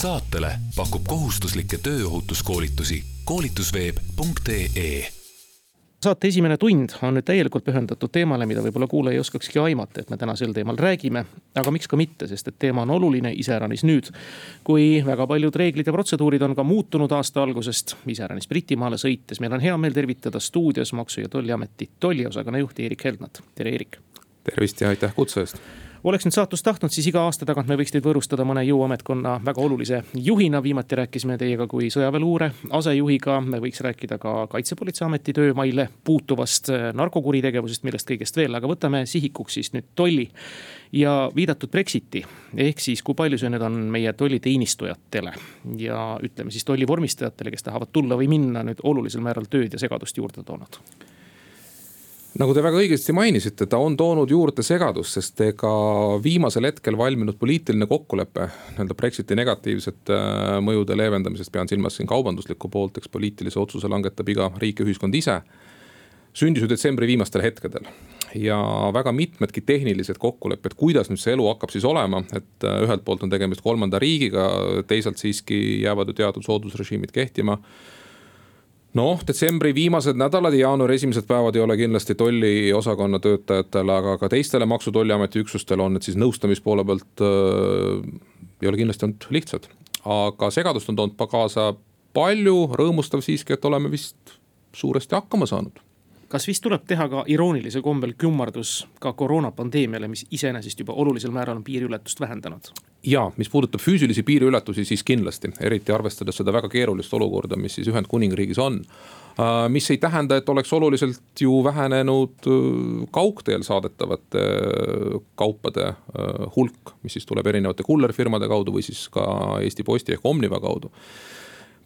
saatele pakub kohustuslikke tööohutuskoolitusi koolitusveeb.ee saate esimene tund on nüüd täielikult pühendatud teemale, mida võib-olla kuulaja ei oskakski aimata, et me täna sel teemal räägime. aga miks ka mitte, sest et teema on oluline iseäranis nüüd, kui väga paljud reeglid ja protseduurid on ka muutunud aasta algusest. iseäranis Britimaale sõites, meil on hea meel tervitada stuudios Maksu- ja Tolliameti tolliosakonna juhti Erik Heldnat, tere Erik. tervist ja aitäh kutse eest oleks nüüd saatust tahtnud, siis iga aasta tagant me võiks teid võõrustada mõne jõuametkonna väga olulise juhina. viimati rääkisime teiega kui sõjaväeluure asejuhiga, me võiks rääkida ka Kaitsepolitseiameti töömaile puutuvast äh, narkokuritegevusest, millest kõigest veel, aga võtame sihikuks siis nüüd tolli ja viidatud Brexiti. ehk siis, kui palju see nüüd on meie tolliteenistujatele ja ütleme siis tollivormistajatele, kes tahavad tulla või minna nüüd olulisel määral tööd ja segadust juurde toonud nagu te väga õigesti mainisite, ta on toonud juurde segadust, sest ega viimasel hetkel valminud poliitiline kokkulepe nii-öelda Brexiti negatiivsete äh, mõjude leevendamisest, pean silmas siin kaubanduslikku poolt, eks poliitilise otsuse langetab iga riik ja ühiskond ise. sündis ju detsembri viimastel hetkedel ja väga mitmedki tehnilised kokkulepped, kuidas nüüd see elu hakkab siis olema, et äh, ühelt poolt on tegemist kolmanda riigiga, teisalt siiski jäävad ju teatud soodusrežiimid kehtima noh, detsembri viimased nädalad ja jaanuari esimesed päevad ei ole kindlasti tolliosakonna töötajatele, aga ka teistele Maksu- ja Tolliameti üksustele on need siis nõustamispoole pealt äh,. ei ole kindlasti olnud lihtsad, aga segadust on toonud kaasa palju, rõõmustav siiski, et oleme vist suuresti hakkama saanud kas vist tuleb teha ka iroonilisel kombel kümmardus ka koroonapandeemiale, mis iseenesest juba olulisel määral on piiriületust vähendanud? Ja, mis puudutab füüsilisi piiriületusi, siis kindlasti, eriti arvestades seda väga keerulist olukorda, mis siis Ühendkuningriigis on äh, mis ei tähenda, et oleks oluliselt ju vähenenud äh, kaugteel saadetavate äh, kaupade hulk, mis siis tuleb erinevate kullerfirmade kaudu või siis ka Eesti Posti ehk Omniva kaudu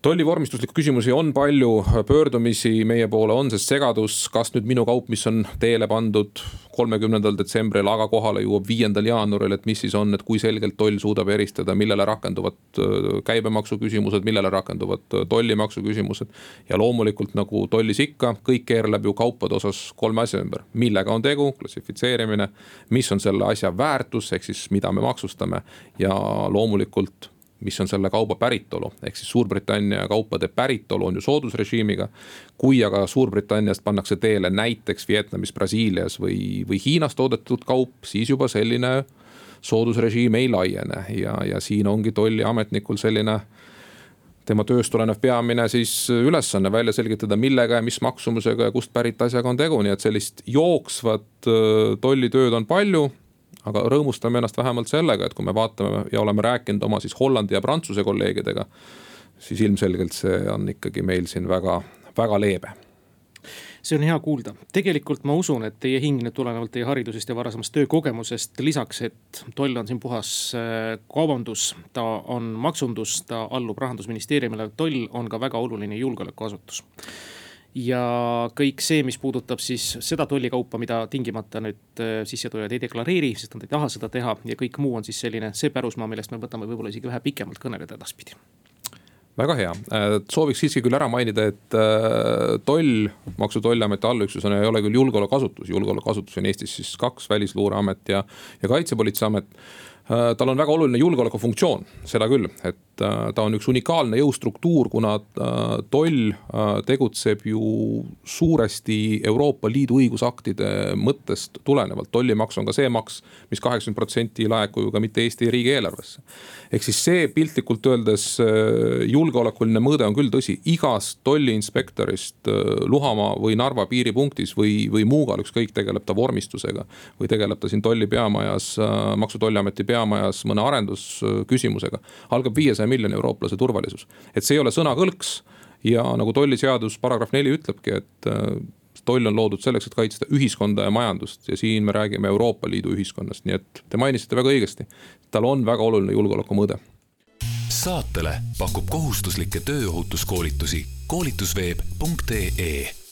tollivormistuslikke küsimusi on palju, pöördumisi meie poole on, sest segadus, kas nüüd minu kaup, mis on teele pandud kolmekümnendal detsembril, aga kohale jõuab viiendal jaanuaril, et mis siis on, et kui selgelt toll suudab eristada, millele rakenduvad käibemaksu küsimused, millele rakenduvad tollimaksu küsimused. ja loomulikult nagu tollis ikka, kõik keerleb ju kaupade osas kolme asja ümber, millega on tegu, klassifitseerimine, mis on selle asja väärtus, ehk siis mida me maksustame? Ja loomulikult mis on selle kauba päritolu, ehk siis Suurbritannia kaupade päritolu on ju soodusrežiimiga. kui aga Suurbritanniast pannakse teele näiteks Vietnamis, Brasiilias või, või Hiinas toodetud kaup, siis juba selline soodusrežiim ei laiene. Ja, ja siin ongi tolliametnikul selline tema tööst tulenev peamine siis ülesanne välja selgitada, millega ja mis maksumusega ja kust pärit asjaga on tegu, nii et sellist jooksvat äh, tollitööd on palju aga rõõmustame ennast vähemalt sellega, et kui me vaatame ja oleme rääkinud oma siis Hollandi ja Prantsuse kolleegidega, siis ilmselgelt see on ikkagi meil siin väga, väga leebe. See on hea kuulda, tegelikult ma usun, et teie hing nüüd tulenevalt teie haridusest ja varasemast töökogemusest, lisaks, et toll on siin puhas äh, kaubandus, ta on maksundus, ta allub rahandusministeeriumile, toll on ka väga oluline julgeolekuasutus ja kõik see, mis puudutab siis seda tollikaupa, mida tingimata nüüd äh, sissetulijad ei deklareeri, sest nad ei taha seda teha ja kõik muu on siis selline see pärusmaa, millest me võtame võib-olla isegi vähe pikemalt kõneleda edaspidi. Väga hea, äh, sooviks siiski küll ära mainida, et äh, toll, Maksu- ja Tolliameti allüksusena ei ole küll julgeolekuasutus, julgeolekuasutusi on Eestis siis kaks, Välisluureamet ja, ja Kaitsepolitseiamet tal on väga oluline julgeolekufunktsioon, seda küll, et äh, ta on üks unikaalne jõustruktuur, kuna äh, toll tegutseb ju suuresti Euroopa Liidu õigusaktide mõttest tulenevalt. tollimaks on ka see maks mis, mis kaheksakümmend protsenti ei laeku ju ka mitte Eesti riigieelarvesse. ehk siis see piltlikult öeldes julgeolekuline mõõde on küll tõsi, igast tolliinspektorist Luhamaa või Narva piiripunktis või, või Muugal, ükskõik, tegeleb ta vormistusega või tegeleb ta siin tolli peamajas, Maksu- ja Tolliameti peamajas peamajas mõne arendusküsimusega, algab viiesaja miljoni eurooplase turvalisus. et see ei ole sõnakõlks ja nagu tolliseadus paragrahv neli ütlebki, et äh, toll on loodud selleks, et kaitsta ühiskonda ja majandust ja siin me räägime Euroopa Liidu ühiskonnast, nii et te mainisite väga õigesti. tal on väga oluline julgeolekumõõde. saatele pakub kohustuslikke tööohutuskoolitusi koolitusveeb.ee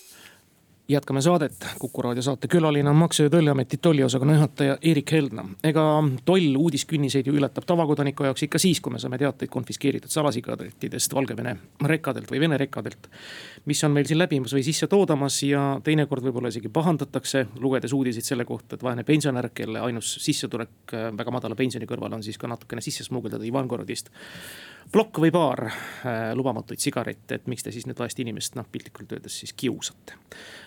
jätkame saadet, Kuku raadio saate külaline on Maksu- ja Tolliameti tolliosakonna juhataja Erik Heldna. ega toll uudiskünniseid ju ületab tavakodaniku jaoks ikka siis, kui me saame teateid konfiskeeritud salasigarettidest Valgevene rekkadelt või Vene rekkadelt. mis on meil siin läbimas või sisse toodamas ja teinekord võib-olla isegi pahandatakse, lugedes uudiseid selle kohta, et vaene pensionär, kelle ainus sissetulek äh, väga madala pensioni kõrval on siis ka natukene sisse smugeldada Ivangorodist plokk või paar äh, lubamatuid sigarette, et miks te siis nüüd vaest inimest noh, piltlikult öeldes siis kiusate.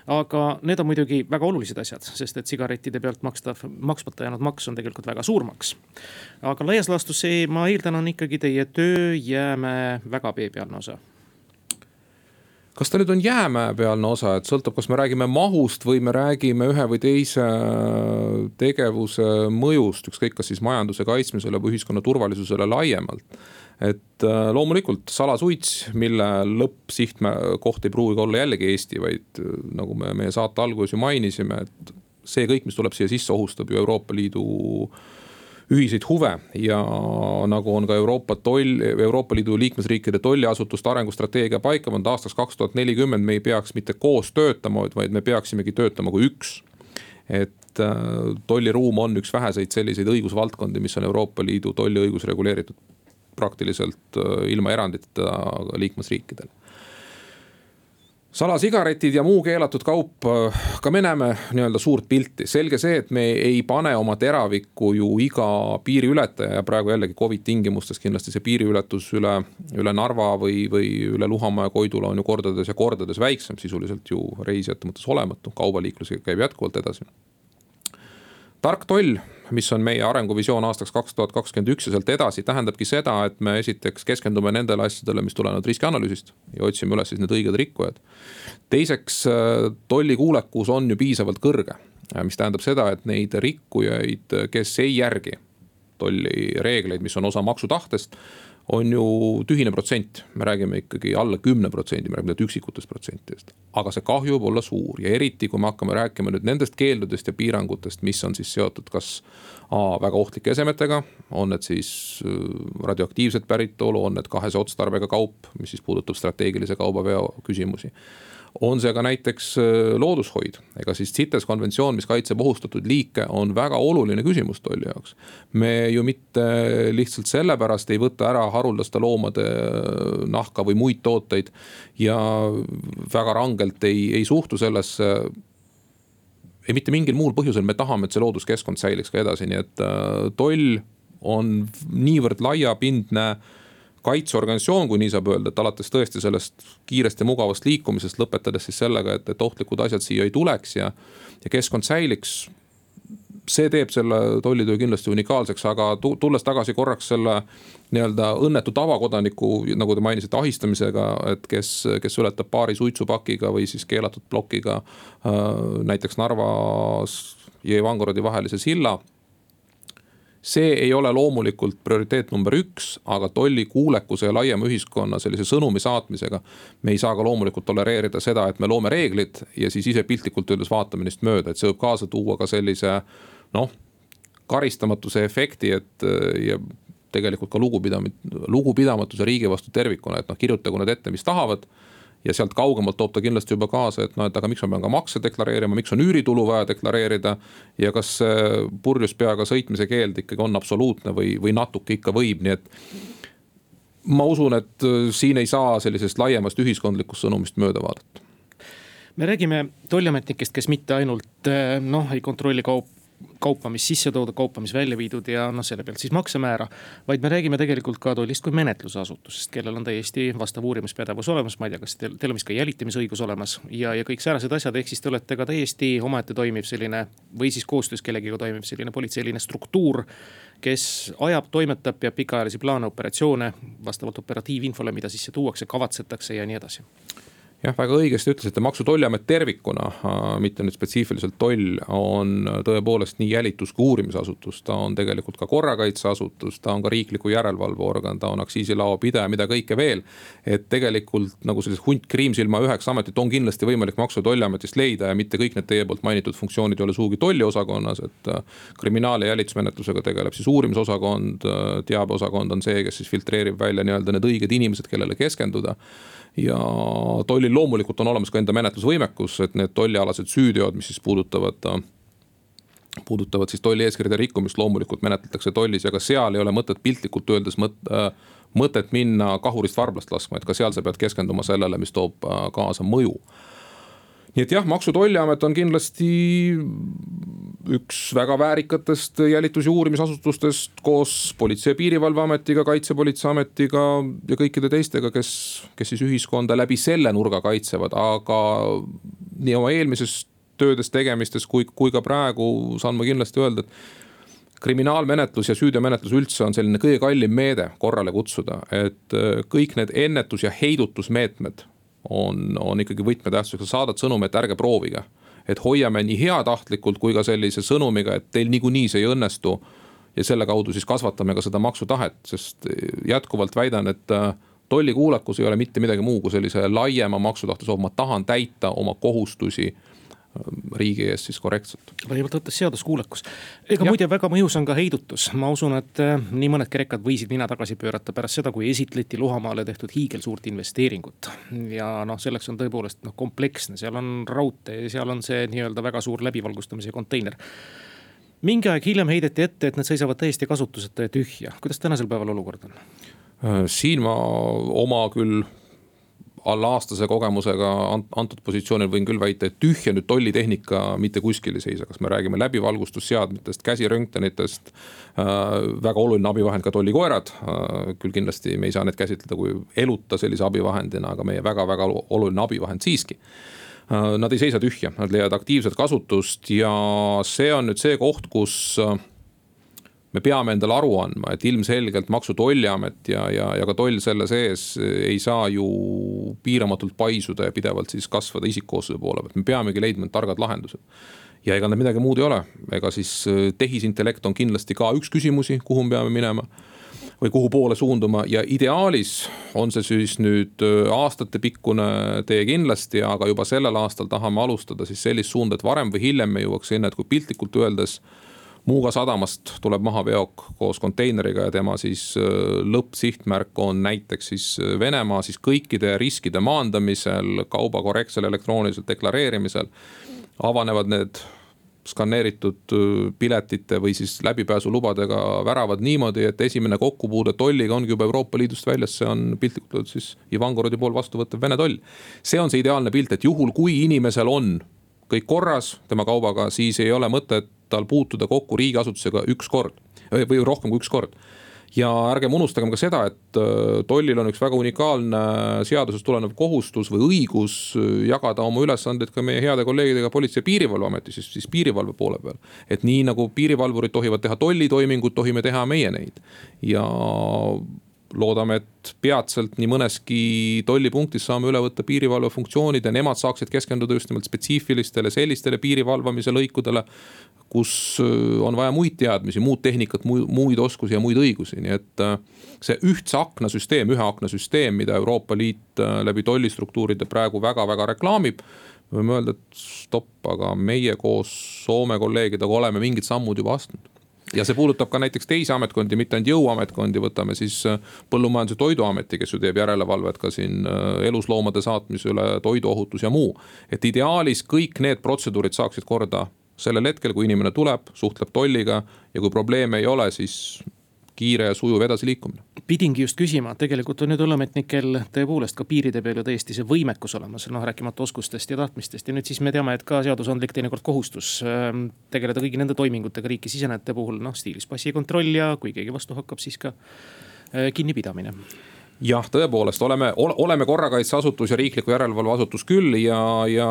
aga need on muidugi väga olulised asjad, sest et sigarettide pealt makstav, maksmata jäänud maks on tegelikult väga suur maks. aga laias laastus see, ma eeldan, on ikkagi teie töö jäämäe väga veepealne osa kas ta nüüd on jäämäepealne osa, et sõltub, kas me räägime mahust või me räägime ühe või teise tegevuse mõjust, ükskõik kas siis majanduse kaitsmisele või ühiskonna turvalisusele laiemalt. Et äh, loomulikult salasuits, mille lõppsihtkoht ei pruugi olla jällegi Eesti, vaid äh, nagu me meie saate alguses ju mainisime, et see kõik, mis tuleb siia sisse, ohustab ju Euroopa Liidu ühiseid huve ja nagu on ka Euroopa toll, Euroopa Liidu liikmesriikide tolliasutuste arengustrateegia paika pannud aastaks kaks tuhat nelikümmend, me ei peaks mitte koos töötama, vaid me peaksimegi töötama kui üks. et äh, tolliruum on üks väheseid selliseid õigusvaldkondi, mis on Euroopa Liidu tolliõigus reguleeritud praktiliselt äh, ilma eranditeta liikmesriikidele salasigaretid ja muu keelatud kaup, ka me näeme nii-öelda suurt pilti, selge see, et me ei pane oma teravikku ju iga piiriületaja ja praegu jällegi Covid tingimustes kindlasti see piiriületus üle, üle Narva või, või üle Luhamaa ja Koidula on ju kordades ja kordades väiksem, sisuliselt ju reisijate mõttes olematu, kaubaliiklus käib jätkuvalt edasi. tark toll mis on meie arenguvisioon aastaks kaks tuhat kakskümmend üks ja sealt edasi, tähendabki seda, et me esiteks keskendume nendele asjadele, mis tulenevad riskianalüüsist ja otsime üles siis need õiged rikkujad. teiseks, tollikuulekus on ju piisavalt kõrge, mis tähendab seda, et neid rikkujaid, kes ei järgi tollireegleid, mis on osa maksutahtest on ju tühine protsent, me räägime ikkagi alla kümne protsendi, me räägime üksikutest protsentidest. aga see kahju võib olla suur ja eriti, kui me hakkame rääkima nüüd nendest keeldudest ja piirangutest, mis on siis seotud kas A väga ohtlike esemetega, on need siis äh, radioaktiivset päritolu, on need kahese otstarbega kaup, mis siis puudutab strateegilise kaubaveo küsimusi on see ka näiteks äh, loodushoid. ega siis CITES konventsioon, mis kaitseb ohustatud liike, on väga oluline küsimus tolli jaoks. me ju mitte lihtsalt sellepärast ei võta ära haruldaste loomade äh, nahka või muid tooteid ja väga rangelt ei, ei suhtu sellesse ei mitte mingil muul põhjusel, me tahame, et see looduskeskkond säiliks ka edasi, nii et äh, toll on niivõrd laiapindne äh, kaitseorganisatsioon, kui nii saab öelda, et alates tõesti sellest kiirest ja mugavast liikumisest, lõpetades siis sellega, et, et ohtlikud asjad siia ei tuleks ja, ja keskkond säiliks see teeb selle tollitöö kindlasti unikaalseks, aga tulles tagasi korraks selle nii-öelda õnnetu tavakodaniku, nagu te mainisite, ahistamisega, et kes, kes ületab paari suitsupakiga või siis keelatud plokiga äh, näiteks Narvas ja Ivangorodi vahelise silla see ei ole loomulikult prioriteet number üks, aga tollikuulekuse ja laiema ühiskonna sellise sõnumi saatmisega. me ei saa ka loomulikult tolereerida seda, et me loome reeglid ja siis ise piltlikult öeldes vaatame neist mööda, et see võib kaasa tuua ka sellise noh, karistamatuse efekti, et ja tegelikult ka lugupidam-, lugupidamatuse riigi vastu tervikuna, et noh, kirjutagu nad ette, mis tahavad ja sealt kaugemalt toob ta kindlasti juba kaasa, et noh, et aga miks ma pean ka makse deklareerima, miks on üüritulu vaja deklareerida. ja kas purjus peaga sõitmise keeld ikkagi on absoluutne või, või natuke ikka võib, nii et ma usun, et siin ei saa sellisest laiemast ühiskondlikust sõnumist mööda vaadata me räägime tolliametnikest, kes mitte ainult noh, ei kontrolli kaup, kaupa, mis sisse toodud, kaupa, mis välja viidud ja noh, selle pealt siis maksemäära. vaid me räägime tegelikult ka tollist kui menetlusasutusest, kellel on täiesti vastav uurimispädevus olemas, ma ei tea, kas teil, teil on vist ka jälitamisõigus olemas ja, ja kõik säärased asjad, ehk siis te olete ka täiesti omaette toimiv selline või siis koostöös kellegiga toimiv selline politseiline struktuur kes ajab, toimetab, peab pikaajalisi plaane, operatsioone vastavalt operatiivinfole, mida sisse tuuakse, kavatsetakse ja nii edasi jah, väga õigesti ütlesite, Maksu- ja Tolliamet tervikuna, mitte nüüd spetsiifiliselt toll, on tõepoolest nii jälitus kui uurimisasutus, ta on tegelikult ka korrakaitseasutus, ta on ka riikliku järelevalveorgan, ta on aktsiisilao pidaja, mida kõike veel. et tegelikult nagu sellist hunt kriimsilma üheks ametit on kindlasti võimalik Maksu- ja Tolliametist leida ja mitte kõik need teie poolt mainitud funktsioonid ei ole sugugi tolliosakonnas, et. Äh, kriminaal- ja jälitusmenetlusega tegeleb siis uurimisosakond, äh, teabeosakond on see, kes siis filtreerib välja nii-öelda need õiged inimesed, kellele keskenduda ja tollil loomulikult on olemas ka enda menetlusvõimekus, et need tollialased süüteod, mis siis puudutavad puudutavad siis tolli eeskirjade rikkumist, loomulikult menetletakse tollis ja ka seal ei ole mõtet piltlikult öeldes mõt, äh, mõtet minna kahurist varblast laskma, et ka seal sa pead keskenduma sellele, mis toob äh, kaasa mõju. nii et jah, Maksu- ja Tolliamet on kindlasti üks väga väärikatest jälitus- ja uurimisasutustest koos Politsei- ja Piirivalveametiga, Kaitsepolitseiametiga ja kõikide teistega, kes, kes siis ühiskonda läbi selle nurga kaitsevad, aga nii oma eelmises töödes, tegemistes kui, kui ka praegu saan ma kindlasti öelda, et kriminaalmenetlus ja süüteomenetlus üldse on selline kõige kallim meede korrale kutsuda, et äh, kõik need ennetus- ja heidutusmeetmed on, on ikkagi võtmetähtsusega, saadad sõnumi, et ärge proovige et hoiame nii heatahtlikult kui ka sellise sõnumiga, et teil niikuinii see ei õnnestu. ja selle kaudu siis kasvatame ka seda maksutahet, sest jätkuvalt väidan, et äh, tollikuulekus ei ole mitte midagi muu kui sellise laiema maksutahte soov, ma tahan täita oma kohustusi riigi ees siis korrektselt. võttes seaduskuulekus. ega ja. muide väga mõjus on ka heidutus, ma usun, et äh, nii mõnedki rekad võisid nina tagasi pöörata pärast seda, kui esitleti Luhamaale tehtud hiigelsuurt investeeringut. ja noh, selleks on tõepoolest noh kompleksne, seal on raudtee, seal on see nii-öelda väga suur läbivalgustamise konteiner mingi aeg hiljem heideti ette, et need seisavad täiesti kasutuseta ja tühja, kuidas tänasel päeval olukord on? Äh, siin ma oma küll alla aastase kogemusega antud positsioonil võin küll väita, et tühja nüüd tollitehnika mitte kuskil ei seisa, kas me räägime läbivalgustusseadmetest, käsiröntgenitest äh,. väga oluline abivahend ka tollikoerad äh,, küll kindlasti me ei saa neid käsitleda kui eluta sellise abivahendina, aga meie väga-väga oluline abivahend siiski äh,. Nad ei seisa tühja, nad leiavad aktiivset kasutust ja see on nüüd see koht, kus äh, me peame endale aru andma, et ilmselgelt Maksu- ja Tolliamet ja, ja, ja ka toll selle sees ei saa ju piiramatult paisuda ja pidevalt siis kasvada isikkoosseisu poole pealt, me peamegi leidma targad lahendused. ja ega need midagi muud ei ole, ega siis äh, tehisintellekt on kindlasti ka üks küsimusi, kuhu me peame minema või kuhu poole suunduma. ja ideaalis on see siis nüüd äh, aastatepikkune tee kindlasti, aga juba sellel aastal tahame alustada siis sellist suunda, et varem või hiljem me jõuaks sinna, et kui piltlikult öeldes Muuga sadamast tuleb maha veok koos konteineriga ja tema siis äh, lõppsihtmärk on näiteks siis äh, Venemaa, siis kõikide riskide maandamisel, kauba korrektsel elektroonilisel deklareerimisel. avanevad need skaneeritud äh, piletite või siis läbipääsulubadega väravad niimoodi, et esimene kokkupuude tolliga ongi juba Euroopa Liidust väljas, see on piltlikult öeldes siis Ivangorodi pool vastuvõttev Vene toll. see on see ideaalne pilt, et juhul kui inimesel on kõik korras tema kaubaga, siis ei ole mõtet tal puutuda kokku riigiasutusega üks kord või rohkem kui üks kord ja ärgem unustagem ka seda, et äh, tollil on üks väga unikaalne seadusest tulenev kohustus või õigus äh, jagada oma ülesandeid ka meie heade kolleegidega Politsei- ja Piirivalveametis, siis, siis piirivalve poole peal. et nii nagu piirivalvurid tohivad teha tollitoiminguid, tohime teha meie neid ja loodame, et peatselt nii mõneski tollipunktis saame üle võtta piirivalve funktsioonid ja nemad saaksid keskenduda just nimelt spetsiifilistele sellistele piirivalvamise lõikudele. Kus äh, on vaja muid teadmisi, muud tehnikat, muid oskusi ja muid õigusi, nii et äh, see ühtse akna süsteem, ühe akna süsteem, mida Euroopa Liit äh, läbi tollistruktuuride praegu väga-väga reklaamib võime öelda, et stopp, aga meie koos Soome kolleegidega oleme mingid sammud juba astunud ja see puudutab ka näiteks teisi ametkondi, mitte ainult jõuametkondi, võtame siis Põllumajandus- ja Toiduameti, kes ju teeb järelevalvet ka siin elusloomade saatmise üle, toiduohutus ja muu. et ideaalis kõik need protseduurid saaksid korda sellel hetkel, kui inimene tuleb, suhtleb tolliga ja kui probleeme ei ole, siis kiire ja sujuv edasiliikumine. pidingi just küsima, tegelikult on nüüd õllemetnikel tõepoolest ka piiride peal ju täiesti see võimekus olemas, noh rääkimata oskustest ja tahtmistest ja nüüd siis me teame, et ka seadusandlik teinekord kohustus äh, tegeleda kõigi nende toimingutega riiki sisenejate puhul, noh stiilis passikontroll ja kui keegi vastu hakkab, siis ka äh, kinnipidamine jah, tõepoolest oleme, oleme korrakaitseasutus ja riikliku järelevalveasutus küll ja, ja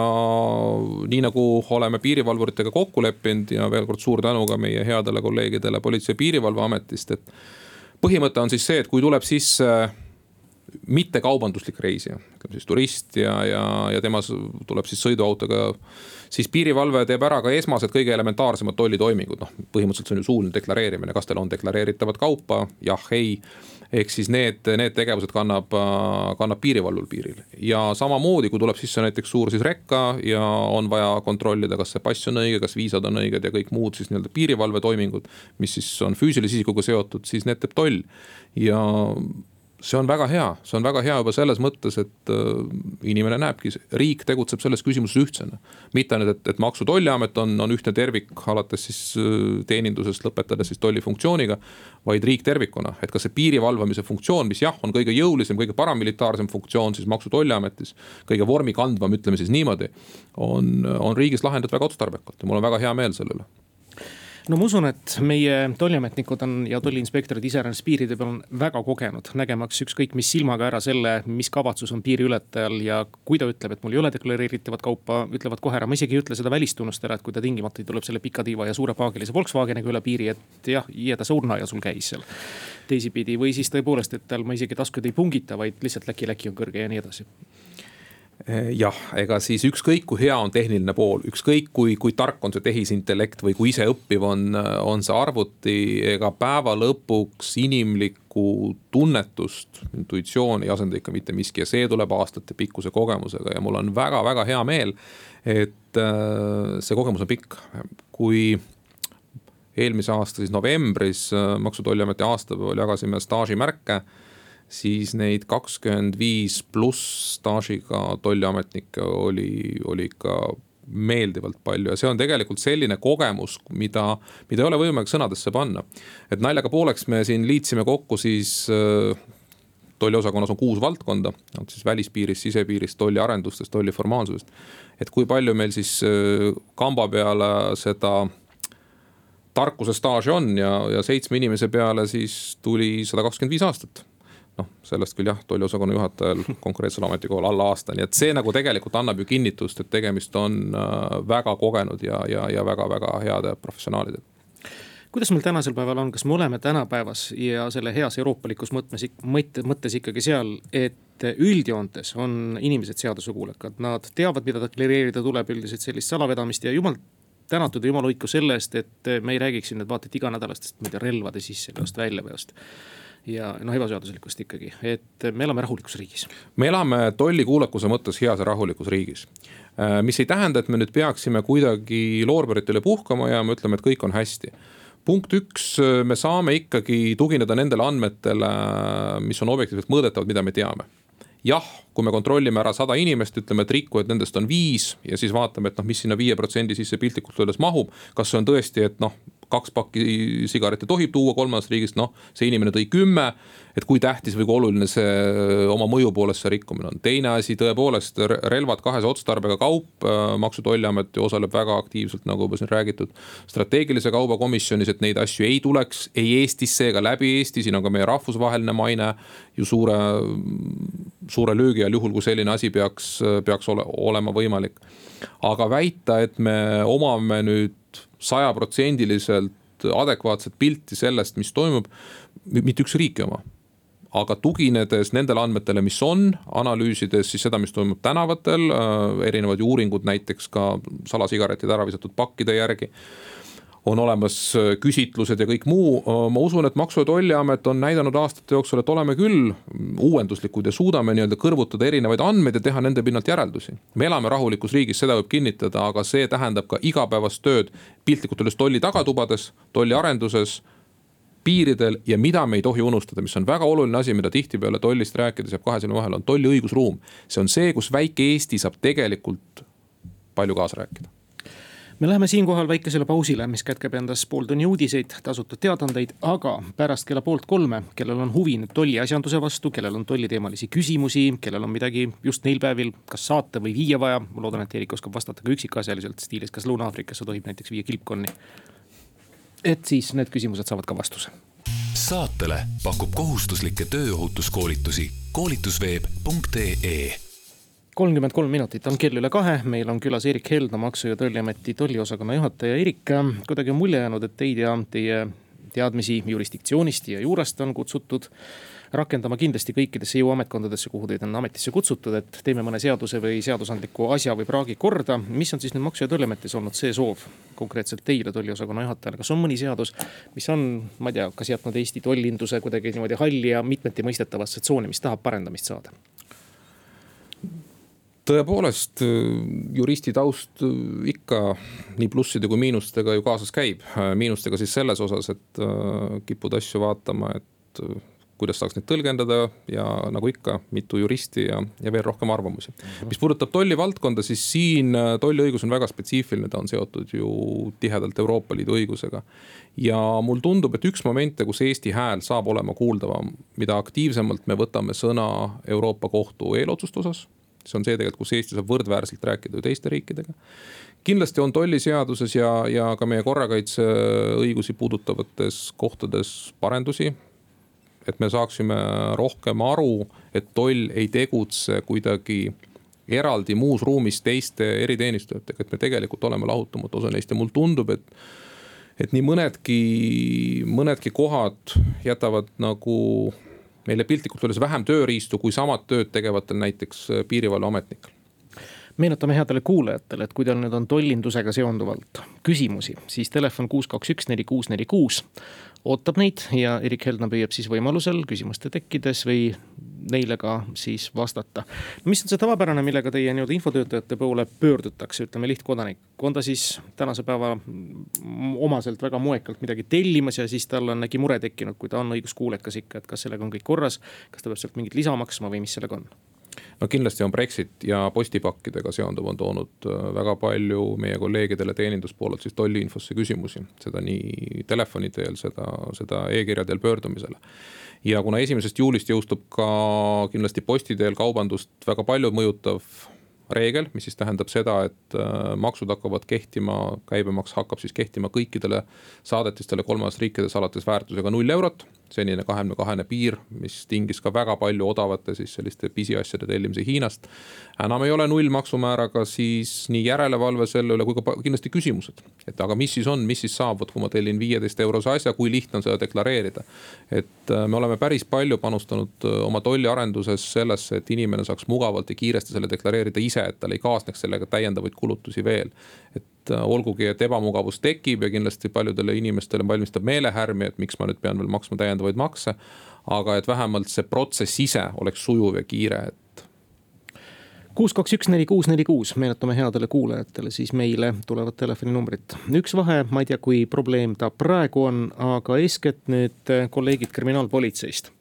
nii nagu oleme piirivalvuritega kokku leppinud ja veel kord suur tänu ka meie headele kolleegidele Politsei- ja Piirivalveametist, et. põhimõte on siis see, et kui tuleb sisse mittekaubanduslik reisija, ütleme siis turist ja, ja, ja tema tuleb siis sõiduautoga. siis piirivalve teeb ära ka esmased kõige elementaarsemad tollitoimingud, noh põhimõtteliselt see on ju suuline deklareerimine, kas teil on deklareeritavat kaupa, jah, ei ehk siis need, need tegevused kannab, kannab piirivalvur piiril ja samamoodi, kui tuleb sisse näiteks suur siis rekka ja on vaja kontrollida, kas see pass on õige, kas viisad on õiged ja kõik muud siis nii-öelda piirivalvetoimingud. mis siis on füüsilise isikuga seotud, siis need teeb toll ja see on väga hea, see on väga hea juba selles mõttes, et äh, inimene näebki, riik tegutseb selles küsimuses ühtsena. mitte ainult, et, et Maksu- ja Tolliamet on, on ühtne tervik, alates siis äh, teenindusest, lõpetades siis tollifunktsiooniga. vaid riik tervikuna, et ka see piiri valvamise funktsioon, mis jah, on kõige jõulisem, kõige paramilitaarsem funktsioon siis Maksu- ja Tolliametis. kõige vormikandvam, ütleme siis niimoodi, on, on riigis lahendatud väga otstarbekalt ja mul on väga hea meel selle üle no ma usun, et meie tolliametnikud on ja tolliinspektorid iseäranis piiride peal on väga kogenud, nägemaks ükskõik mis silmaga ära selle, mis kavatsus on piiriületajal ja kui ta ütleb, et mul ei ole deklareeritavat kaupa, ütlevad kohe ära, ma isegi ei ütle seda välistunnust ära, et kui ta tingimata tuleb selle pika tiiva ja suure paagilise Volkswageniga üle piiri, et jah, jää ta surnuaia sul käis seal. teisipidi või siis tõepoolest, et tal ma isegi taskuid ei pungita, vaid lihtsalt läki-läki on kõrge ja nii edasi jah, ega siis ükskõik kui hea on tehniline pool, ükskõik kui, kui tark on see tehisintellekt või kui iseõppiv on, on see arvuti, ega päeva lõpuks inimlikku tunnetust, intuitsiooni ei asenda ikka mitte miski ja see tuleb aastatepikkuse kogemusega ja mul on väga-väga hea meel, et äh, see kogemus on pikk, kui eelmise aasta siis novembris äh, Maksu- ja Tolliameti aastapäeval jagasime staažimärke siis neid kakskümmend viis pluss staažiga tolliametnikke oli, oli ikka meeldivalt palju ja see on tegelikult selline kogemus, mida, mida ei ole võimalik sõnadesse panna. et naljaga pooleks me siin liitsime kokku siis äh, tolliosakonnas on kuus valdkonda, on siis välispiirist, sisepiirist, tolliarendustest, tolliformaalsusest. et kui palju meil siis äh, kamba peale seda tarkuse staaži on ja, ja seitsme inimese peale siis tuli sada kakskümmend viis aastat noh, sellest küll jah, tolliosakonna juhatajal konkreetsel ametikohal alla aasta, nii et see nagu tegelikult annab ju kinnitust, et tegemist on äh, väga kogenud ja, ja, ja väga-väga heade professionaalidega. Kuidas meil tänasel päeval on, kas me oleme tänapäevas ja selle heas euroopalikus mõtmes, mõtte, mõttes ikkagi seal, et üldjoontes on inimesed seadusekuulekad, nad teavad, mida deklareerida tuleb, üldiselt sellist salavedamist ja jumal tänatud ja jumal hoidku selle eest, et me ei räägiks siin nüüd vaata et iganädalastest, ma ei tea, relvade sisseveost, väljaveost ja noh, ebaseaduslikust ikkagi, et me elame rahulikus riigis. me elame tollikuulekuse mõttes heas ja rahulikus riigis. Äh, mis ei tähenda, et me nüüd peaksime kuidagi loorberitele puhkama jääma, ütleme, et kõik on hästi punkt üks, me saame ikkagi tugineda nendele andmetele, mis on objektiivselt mõõdetavad, mida me teame jah, kui me kontrollime ära sada inimest, ütleme, et rikkujaid nendest on viis ja siis vaatame, et noh, mis sinna viie protsendi sisse piltlikult öeldes mahub. kas see on tõesti, et noh, kaks pakki sigarette tohib tuua kolmandast riigist, noh, see inimene tõi kümme. et kui tähtis või kui oluline see oma mõju poolest see rikkumine on. teine asi, tõepoolest relvad kahese otstarbega kaup, maksu- ja tolliamet ju osaleb väga aktiivselt, nagu juba siin räägitud. strateegilise kauba komisjonis, et neid asju ei tuleks ei Eestisse ega läbi Eesti, siin on ka meie rahvusvaheline maine ju suure, suure löögi all, juhul kui selline asi peaks, peaks ole, olema võimalik. aga väita, et me omame nüüd sajaprotsendiliselt adekvaatset pilti sellest, mis toimub, mitte üks riik ei oma. Aga tuginedes nendele andmetele, mis on, analüüsides siis seda, mis toimub tänavatel, äh, erinevad ju uuringud näiteks ka salasigarettide ära visatud pakkide järgi on olemas äh, küsitlused ja kõik muu. Äh, ma usun, et Maksu- ja Tolliamet on näidanud aastate jooksul, et oleme küll uuenduslikud ja suudame nii-öelda kõrvutada erinevaid andmeid ja teha nende pinnalt järeldusi. me elame rahulikus riigis, seda võib kinnitada, aga see tähendab ka igapäevast tööd piltlikult öeldes tolli tagatubades, tolliarenduses piiridel ja mida me ei tohi unustada, mis on väga oluline asi, mida tihtipeale tollist rääkides jääb kahe silma vahele, on tolli õigusruum. see on see, kus väike Eesti saab tegelikult palju kaasa rääkida me läheme siinkohal väikesele pausile, mis kätkeb endas pool tunni uudiseid, tasutud teadaandeid, aga pärast kella poolt kolme, kellel on huvi nüüd tolliasjanduse vastu, kellel on tolliteemalisi küsimusi, kellel on midagi just neil päevil kas saata või viia vaja. ma loodan, et Eerik oskab vastata ka üksikasjaliselt stiilis, kas Lõuna-Aafrikasse tohib näiteks viia kilpkonni. et siis need küsimused saavad ka vastuse. saatele pakub kohustuslikke tööohutuskoolitusi koolitusveeb.ee kolmkümmend kolm minutit on kell üle kahe, meil on külas Erik Helda, Maksu- ja Tolliameti tolliosakonna juhataja. Erik, kuidagi on mulje jäänud, et teid ja teie teadmisi jurisdiktsioonist ja juurest on kutsutud rakendama kindlasti kõikidesse jõuametkondadesse, kuhu teid on ametisse kutsutud, et teeme mõne seaduse või seadusandliku asja või praagi korda. mis on siis nüüd Maksu- ja Tolliametis olnud see soov konkreetselt teile tolliosakonna juhatajana, kas on mõni seadus, mis on, ma ei tea, kas jätnud Eesti tollinduse kuidagi niimoodi halli ja mitmeti mõistetavasse tsooni, mis tahab parendamist saada? Tõepoolest juristi taust ikka nii plusside kui miinustega ju kaasas käib. miinustega siis selles osas, et äh, kipud asju vaatama, et äh, kuidas saaks neid tõlgendada ja nagu ikka, mitu juristi ja, ja veel rohkem arvamusi. mis puudutab tollivaldkonda, siis siin äh, tolliõigus on väga spetsiifiline, ta on seotud ju tihedalt Euroopa Liidu õigusega. ja mul tundub, et üks momente, kus Eesti hääl saab olema kuuldavam, mida aktiivsemalt me võtame sõna Euroopa Kohtu eelotsuste osas see on see tegelikult, kus Eesti saab võrdväärselt rääkida ju teiste riikidega. kindlasti on tolliseaduses ja, ja ka meie korrakaitseõigusi puudutavates kohtades parendusi et me saaksime rohkem aru, et toll ei tegutse kuidagi eraldi muus ruumis teiste eriteenistujatega, et me tegelikult oleme lahutamatu osa neist ja mulle tundub, et. et nii mõnedki, mõnedki kohad jätavad nagu meile piltlikult öeldes vähem tööriistu kui samad tööd tegevatel näiteks piirivalveametnikel meenutame headele kuulajatele, et kui teil nüüd on tollindusega seonduvalt küsimusi, siis telefon kuus, kaks, üks, neli, kuus, neli, kuus ootab neid ja Erik Heldna püüab siis võimalusel küsimuste tekkides või neile ka siis vastata. mis on see tavapärane, millega teie nii-öelda infotöötajate poole pöördutakse, ütleme lihtkodanik, on ta siis tänase päeva omaselt väga moekalt midagi tellimas ja siis tal on äkki mure tekkinud, kui ta on õiguskuulekas ikka, et kas sellega on kõik korras, kas ta peab sealt mingit lisa maksma või mis sellega on? No kindlasti on Brexit ja postipakkidega seonduv on toonud äh, väga palju meie kolleegidele teeninduspoolelt siis tolliinfosse küsimusi. seda nii telefoni teel, seda, seda e-kirja teel pöördumisele. ja kuna esimesest juulist jõustub ka kindlasti posti teel kaubandust väga palju mõjutav reegel, mis siis tähendab seda, et äh, maksud hakkavad kehtima, käibemaks hakkab siis kehtima kõikidele saadetistele kolmandas riikides alates väärtusega null eurot senine kahekümne kahene piir, mis tingis ka väga palju odavate siis selliste pisiasjade tellimise Hiinast. enam ei ole nullmaksumääraga, siis nii järelevalve selle üle kui ka kindlasti küsimused. et aga mis siis on, mis siis saab, vot kui ma tellin viieteist eurose asja, kui lihtne on seda deklareerida. et äh, me oleme päris palju panustanud äh, oma tolliarenduses sellesse, et inimene saaks mugavalt ja kiiresti selle deklareerida ise, et tal ei kaasneks sellega täiendavaid kulutusi veel. et olgugi, et ebamugavus tekib ja kindlasti paljudele inimestele valmistab meelehärmi, et miks ma nüüd pean veel maksma täiendavaid makse. aga et vähemalt see protsess ise oleks sujuv ja kiire, et kuus, kaks, üks, neli, kuus, neli, kuus, meenutame headele kuulajatele siis meile tulevat telefoninumbrit. üks vahe, ma ei tea, kui probleem ta praegu on, aga eeskätt nüüd kolleegid kriminaalpolitseist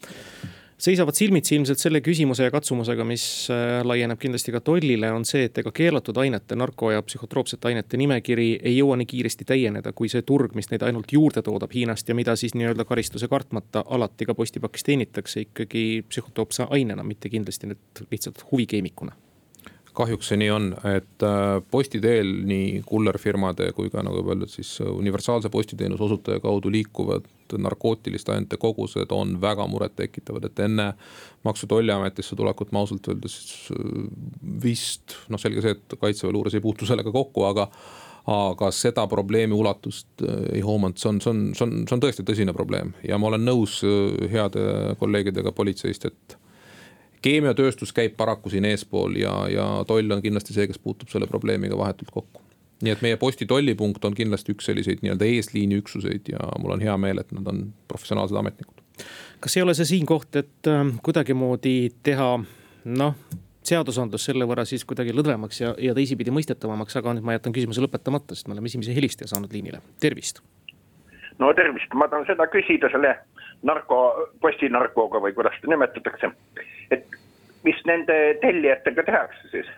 seisavad silmitsi ilmselt selle küsimuse ja katsumusega, mis äh, laieneb kindlasti ka tollile, on see, et ega keelatud ainete, narko ja psühhotroopsete ainete nimekiri ei jõua nii kiiresti täieneda, kui see turg, mis neid ainult juurde toodab Hiinast ja mida siis nii-öelda karistuse kartmata alati ka postipakis teenitakse ikkagi psühhotroopse ainena, mitte kindlasti nüüd lihtsalt huvikeemikuna kahjuks see nii on, et äh, posti teel nii kullerfirmade kui ka nagu öeldud, siis universaalse postiteenuse osutaja kaudu liikuvad narkootiliste ainete kogused on väga murettekitavad, et enne Maksu- ja Tolliametisse tulekut ma ausalt öeldes äh, vist noh, selge see, et kaitseväe luures ei puutu sellega kokku, aga aga seda probleemi ulatust äh, ei hoomanud, see on, see on, see on, see on tõesti tõsine probleem ja ma olen nõus heade kolleegidega politseist, et keemiatööstus käib paraku siin eespool ja, ja toll on kindlasti see, kes puutub selle probleemiga vahetult kokku. nii et meie posti tollipunkt on kindlasti üks selliseid nii-öelda eesliini üksuseid ja mul on hea meel, et nad on professionaalsed ametnikud. kas ei ole see siin koht, et äh, kuidagimoodi teha noh, seadusandlus selle võrra siis kuidagi lõdvemaks ja, ja teisipidi mõistetavamaks, aga nüüd ma jätan küsimuse lõpetamata, sest me oleme esimese helistaja saanud liinile, tervist. no tervist, ma tahan seda küsida selle narko, postinarkoga või kuidas seda nimetatakse et mis nende tellijatega tehakse siis?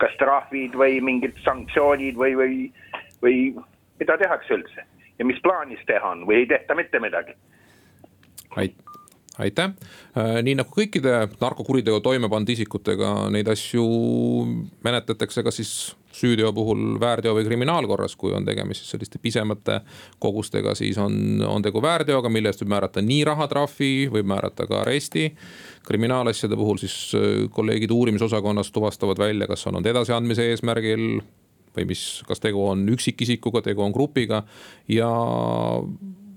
kas trahvid või mingid sanktsioonid või, või, või mida tehakse üldse ja mis plaanis teha on või ei tehta mitte midagi? aitäh, äh, nii nagu kõikide narkokuriteo toime pannud isikutega, neid asju menetletakse ka siis süüteo puhul väärteo või kriminaalkorras, kui on tegemist siis selliste pisemate kogustega, siis on, on tegu väärteoga, mille eest võib määrata nii rahatrahvi, võib määrata ka aresti. kriminaalasjade puhul siis äh, kolleegid uurimisosakonnast tuvastavad välja, kas on olnud edasiandmise eesmärgil või mis, kas tegu on üksikisikuga, tegu on grupiga ja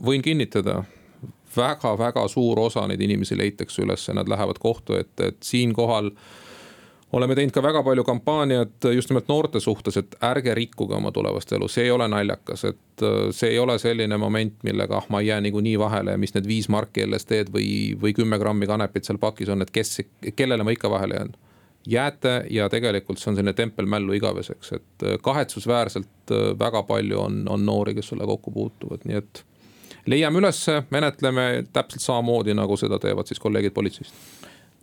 võin kinnitada väga-väga suur osa neid inimesi leitakse üles, nad lähevad kohtu ette, et siinkohal oleme teinud ka väga palju kampaaniat just nimelt noorte suhtes, et ärge rikkuge oma tulevast elu, see ei ole naljakas, et äh, see ei ole selline moment, millega ah, ma ei jää niikuinii vahele ja mis need viis marki LSD-d või, või kümme grammi kanepit seal pakis on, et kes, kellele ma ikka vahele jään. jääte ja tegelikult see on selline tempel mällu igaveseks, et äh, kahetsusväärselt äh, väga palju on, on noori, kes selle kokku puutuvad, nii et leiame ülesse, menetleme täpselt samamoodi, nagu seda teevad siis kolleegid politseist.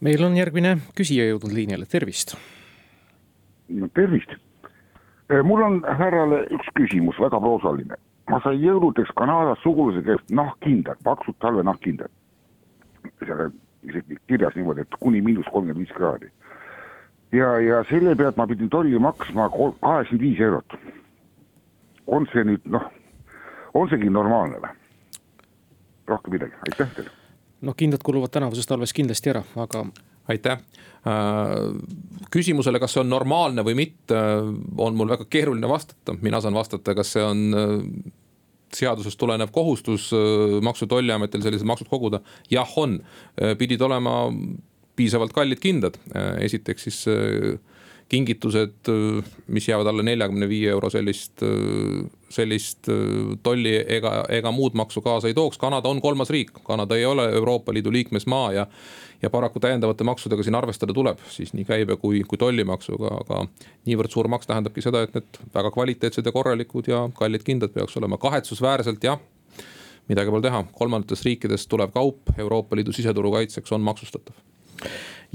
Meil on järgmine küsija jõudnud liinile, tervist. tervist. Mul on härrale üks küsimus, väga proosaline. ma sain jõuludeks Kanadas sugulase käest nahkkindad, paksud talvenahkkindad. seal isegi kirjas niimoodi, et kuni miinus kolmkümmend viis kraadi. ja, ja selle pealt ma pidin tolli maksma kaheksakümmend viis eurot. on see nüüd noh, on seegi normaalne või? rohkem midagi, aitäh teile. Noh, kindlad kuluvad tänavusest talvest kindlasti ära, aga. aitäh. Äh, küsimusele, kas see on normaalne või mitte, on mul väga keeruline vastata, mina saan vastata, kas see on äh, seadusest tulenev kohustus äh, Maksu- ja Tolliametil sellised maksud koguda, jah, on, pidid olema piisavalt kallid kindad, esiteks siis kingitused, mis jäävad alla neljakümne viie euro, sellist, sellist tolli ega, ega muud maksu kaasa ei tooks. Kanada on kolmas riik, Kanada ei ole Euroopa Liidu liikmesmaa ja, ja paraku täiendavate maksudega siin arvestada tuleb, siis nii käibe kui, kui tollimaksuga, aga niivõrd suur maks tähendabki seda, et need väga kvaliteetsed ja korralikud ja kallid kindad peaks olema, kahetsusväärselt jah midagi pole teha, kolmandatest riikidest tulev kaup Euroopa Liidu siseturu kaitseks on maksustatav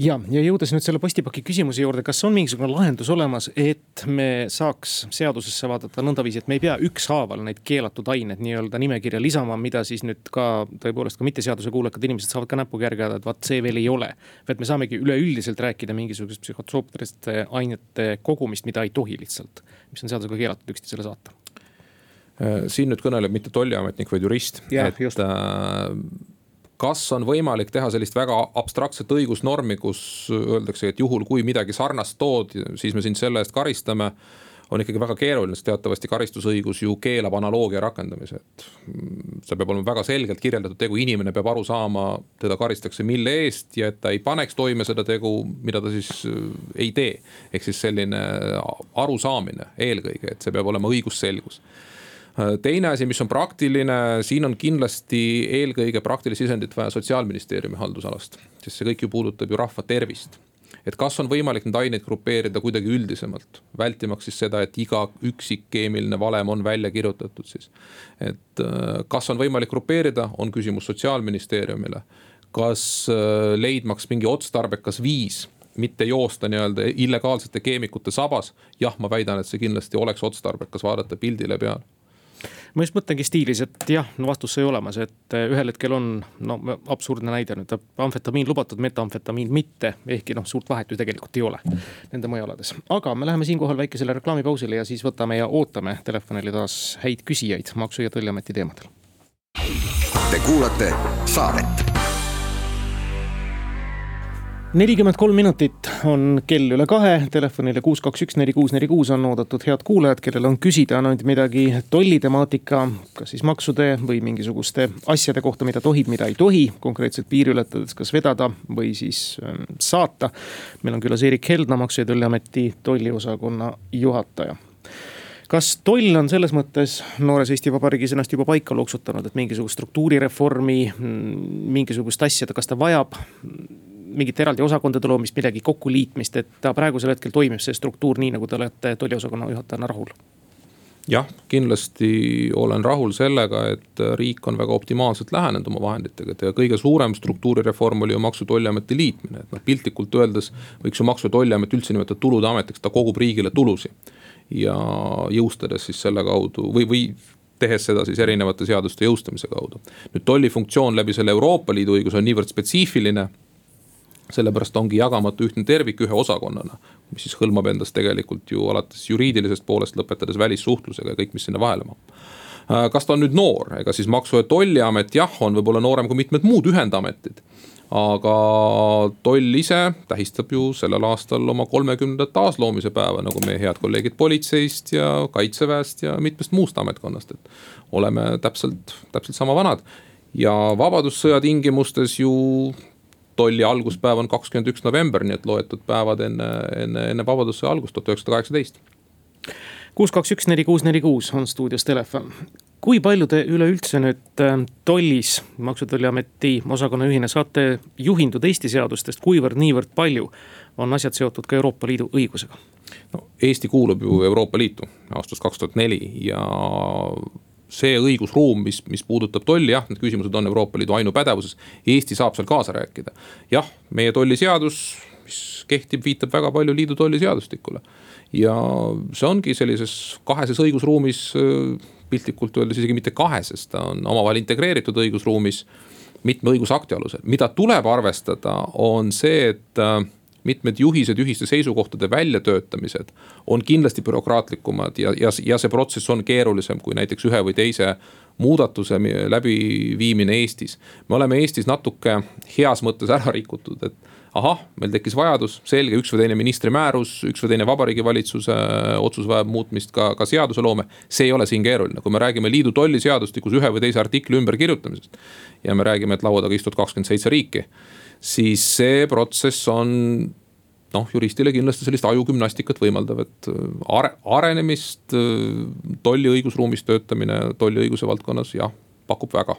ja, ja jõudes nüüd selle postipaki küsimuse juurde, kas on mingisugune lahendus olemas, et me saaks seadusesse vaadata nõndaviisi, et me ei pea ükshaaval neid keelatud aineid nii-öelda nimekirja lisama, mida siis nüüd ka tõepoolest ka mitte seadusekuulekad inimesed saavad ka näpuga järge ajada, et vaat see veel ei ole. vaid me saamegi üleüldiselt rääkida mingisugusest psühhotroopiliste ainete kogumist, mida ei tohi lihtsalt, mis on seadusega keelatud üksteisele saata siin nüüd kõneleb mitte tolliametnik, vaid jurist, et just. Äh, kas on võimalik teha sellist väga abstraktset õigusnormi, kus öeldakse, et juhul kui midagi sarnast tood, siis me sind selle eest karistame on ikkagi väga keeruline, sest teatavasti karistusõigus ju keelab analoogia rakendamise, et. see peab olema väga selgelt kirjeldatud tegu, inimene peab aru saama, teda karistatakse mille eest ja et ta ei paneks toime seda tegu, mida ta siis äh, ei tee. ehk siis selline arusaamine eelkõige, et see peab olema õigusselgus teine asi, mis on praktiline, siin on kindlasti eelkõige praktilist sisendit vaja sotsiaalministeeriumi haldusalast, sest see kõik ju puudutab ju rahva tervist et kas on võimalik neid aineid grupeerida kuidagi üldisemalt, vältimaks siis seda, et iga üksik keemiline valem on välja kirjutatud siis. et äh, kas on võimalik grupeerida, on küsimus sotsiaalministeeriumile. kas äh, leidmaks mingi otstarbekas viis mitte joosta nii-öelda illegaalsete keemikute sabas, jah, ma väidan, et see kindlasti oleks otstarbekas vaadata pildile peale ma just mõtlengi stiilis, et jah, no vastus sai olemas, et eh, ühel hetkel on no absurdne näide nüüd, amfetamiin lubatud, metamfetamiin mitte, ehkki noh, suurt vahet ju tegelikult ei ole nende mõjualades. aga me läheme siinkohal väikesele reklaamipausile ja siis võtame ja ootame telefonile taas häid küsijaid Maksu- ja Tolliameti teemadel. Te kuulate saadet nelikümmend kolm minutit on kell üle kahe, telefonile kuus, kaks, üks, neli, kuus, neli, kuus on oodatud head kuulajad, kellel on küsida ainult midagi tollitemaatika, kas siis maksude või mingisuguste asjade kohta, mida tohib, mida ei tohi konkreetselt piiri ületades, kas vedada või siis ähm, saata. meil on külas Erik Heldna, Maksu- ja Tolliameti tolliosakonna juhataja kas toll on selles mõttes noores Eesti Vabariigis ennast juba paika loksutanud, et mingisugust struktuurireformi, mm, mingisugust asja, kas ta vajab mingit eraldi osakondade loomist, millegi kokkuliitmist, et ta praegusel hetkel toimib see struktuur nii, nagu te olete tolliosakonna juhatajana rahul? jah, kindlasti olen rahul sellega, et riik on väga optimaalselt lähenenud oma vahenditega, et kõige suurem struktuurireform oli ju Maksu- ja Tolliameti liitmine, et noh, piltlikult öeldes võiks ju Maksu- ja Tolliamet üldse nimetada tulude ametiks, ta kogub riigile tulusid. ja jõustades siis selle kaudu või, või tehes seda siis erinevate seaduste jõustamise kaudu. nüüd tolli funktsioon läbi selle Euroopa Liidu õiguse on niivõrd spetsiifiline sellepärast ongi jagamatu ühtne tervik ühe osakonnana. mis siis hõlmab endas tegelikult ju alates juriidilisest poolest, lõpetades välissuhtlusega ja kõik, mis sinna vahele mahub äh, kas ta on nüüd noor, ega siis Maksu- ja Tolliamet jah, on võib-olla noorem kui mitmed muud ühendametid. aga toll ise tähistab ju sellel aastal oma kolmekümnendat taasloomise päeva, nagu meie head kolleegid politseist ja kaitseväest ja mitmest muust ametkonnast, et. oleme täpselt, täpselt sama vanad ja vabadussõja tingimustes ju tolli alguspäev on kakskümmend üks november, nii et loetud päevad enne, enne, enne vabadussõja algust, tuhat üheksasada kaheksateist. kuus, kaks, üks, neli, kuus, neli, kuus on stuudios telefon. kui palju te üleüldse nüüd äh, tollis, Maksu- ja Tolliameti osakonna juhina saate juhinduda Eesti seadustest, kuivõrd-niivõrd palju on asjad seotud ka Euroopa Liidu õigusega? no Eesti kuulub ju Euroopa Liitu aastast kaks tuhat neli ja see õigusruum, mis, mis puudutab tolli, jah, need küsimused on Euroopa Liidu ainupädevuses. Eesti saab seal kaasa rääkida. jah, meie tolliseadus, mis kehtib, viitab väga palju liidu tolliseadustikule. ja see ongi sellises kaheses õigusruumis, piltlikult öeldes isegi mitte kaheses, ta on omavahel integreeritud õigusruumis mitme õigusakti alusel, mida tuleb arvestada, on see, et mitmed juhised, ühiste seisukohtade väljatöötamised on kindlasti bürokraatlikumad ja, ja, ja see protsess on keerulisem kui näiteks ühe või teise muudatuse läbiviimine Eestis. me oleme Eestis natuke heas mõttes ära rikutud, et ahah, meil tekkis vajadus, selge, üks või teine ministri määrus, üks või teine vabariigi valitsuse äh, otsus vajab muutmist, ka, ka seadusloome. see ei ole siin keeruline, kui me räägime liidu tolliseadustikus ühe või teise artikli ümberkirjutamisest. ja me räägime, et laua taga istuvad kakskümmend seitse riiki, siis see protsess on noh, juristile kindlasti sellist ajugümnastikat võimaldav, et äh, are, arenemist äh, tolli õigusruumis töötamine tolliõiguse valdkonnas jah, pakub väga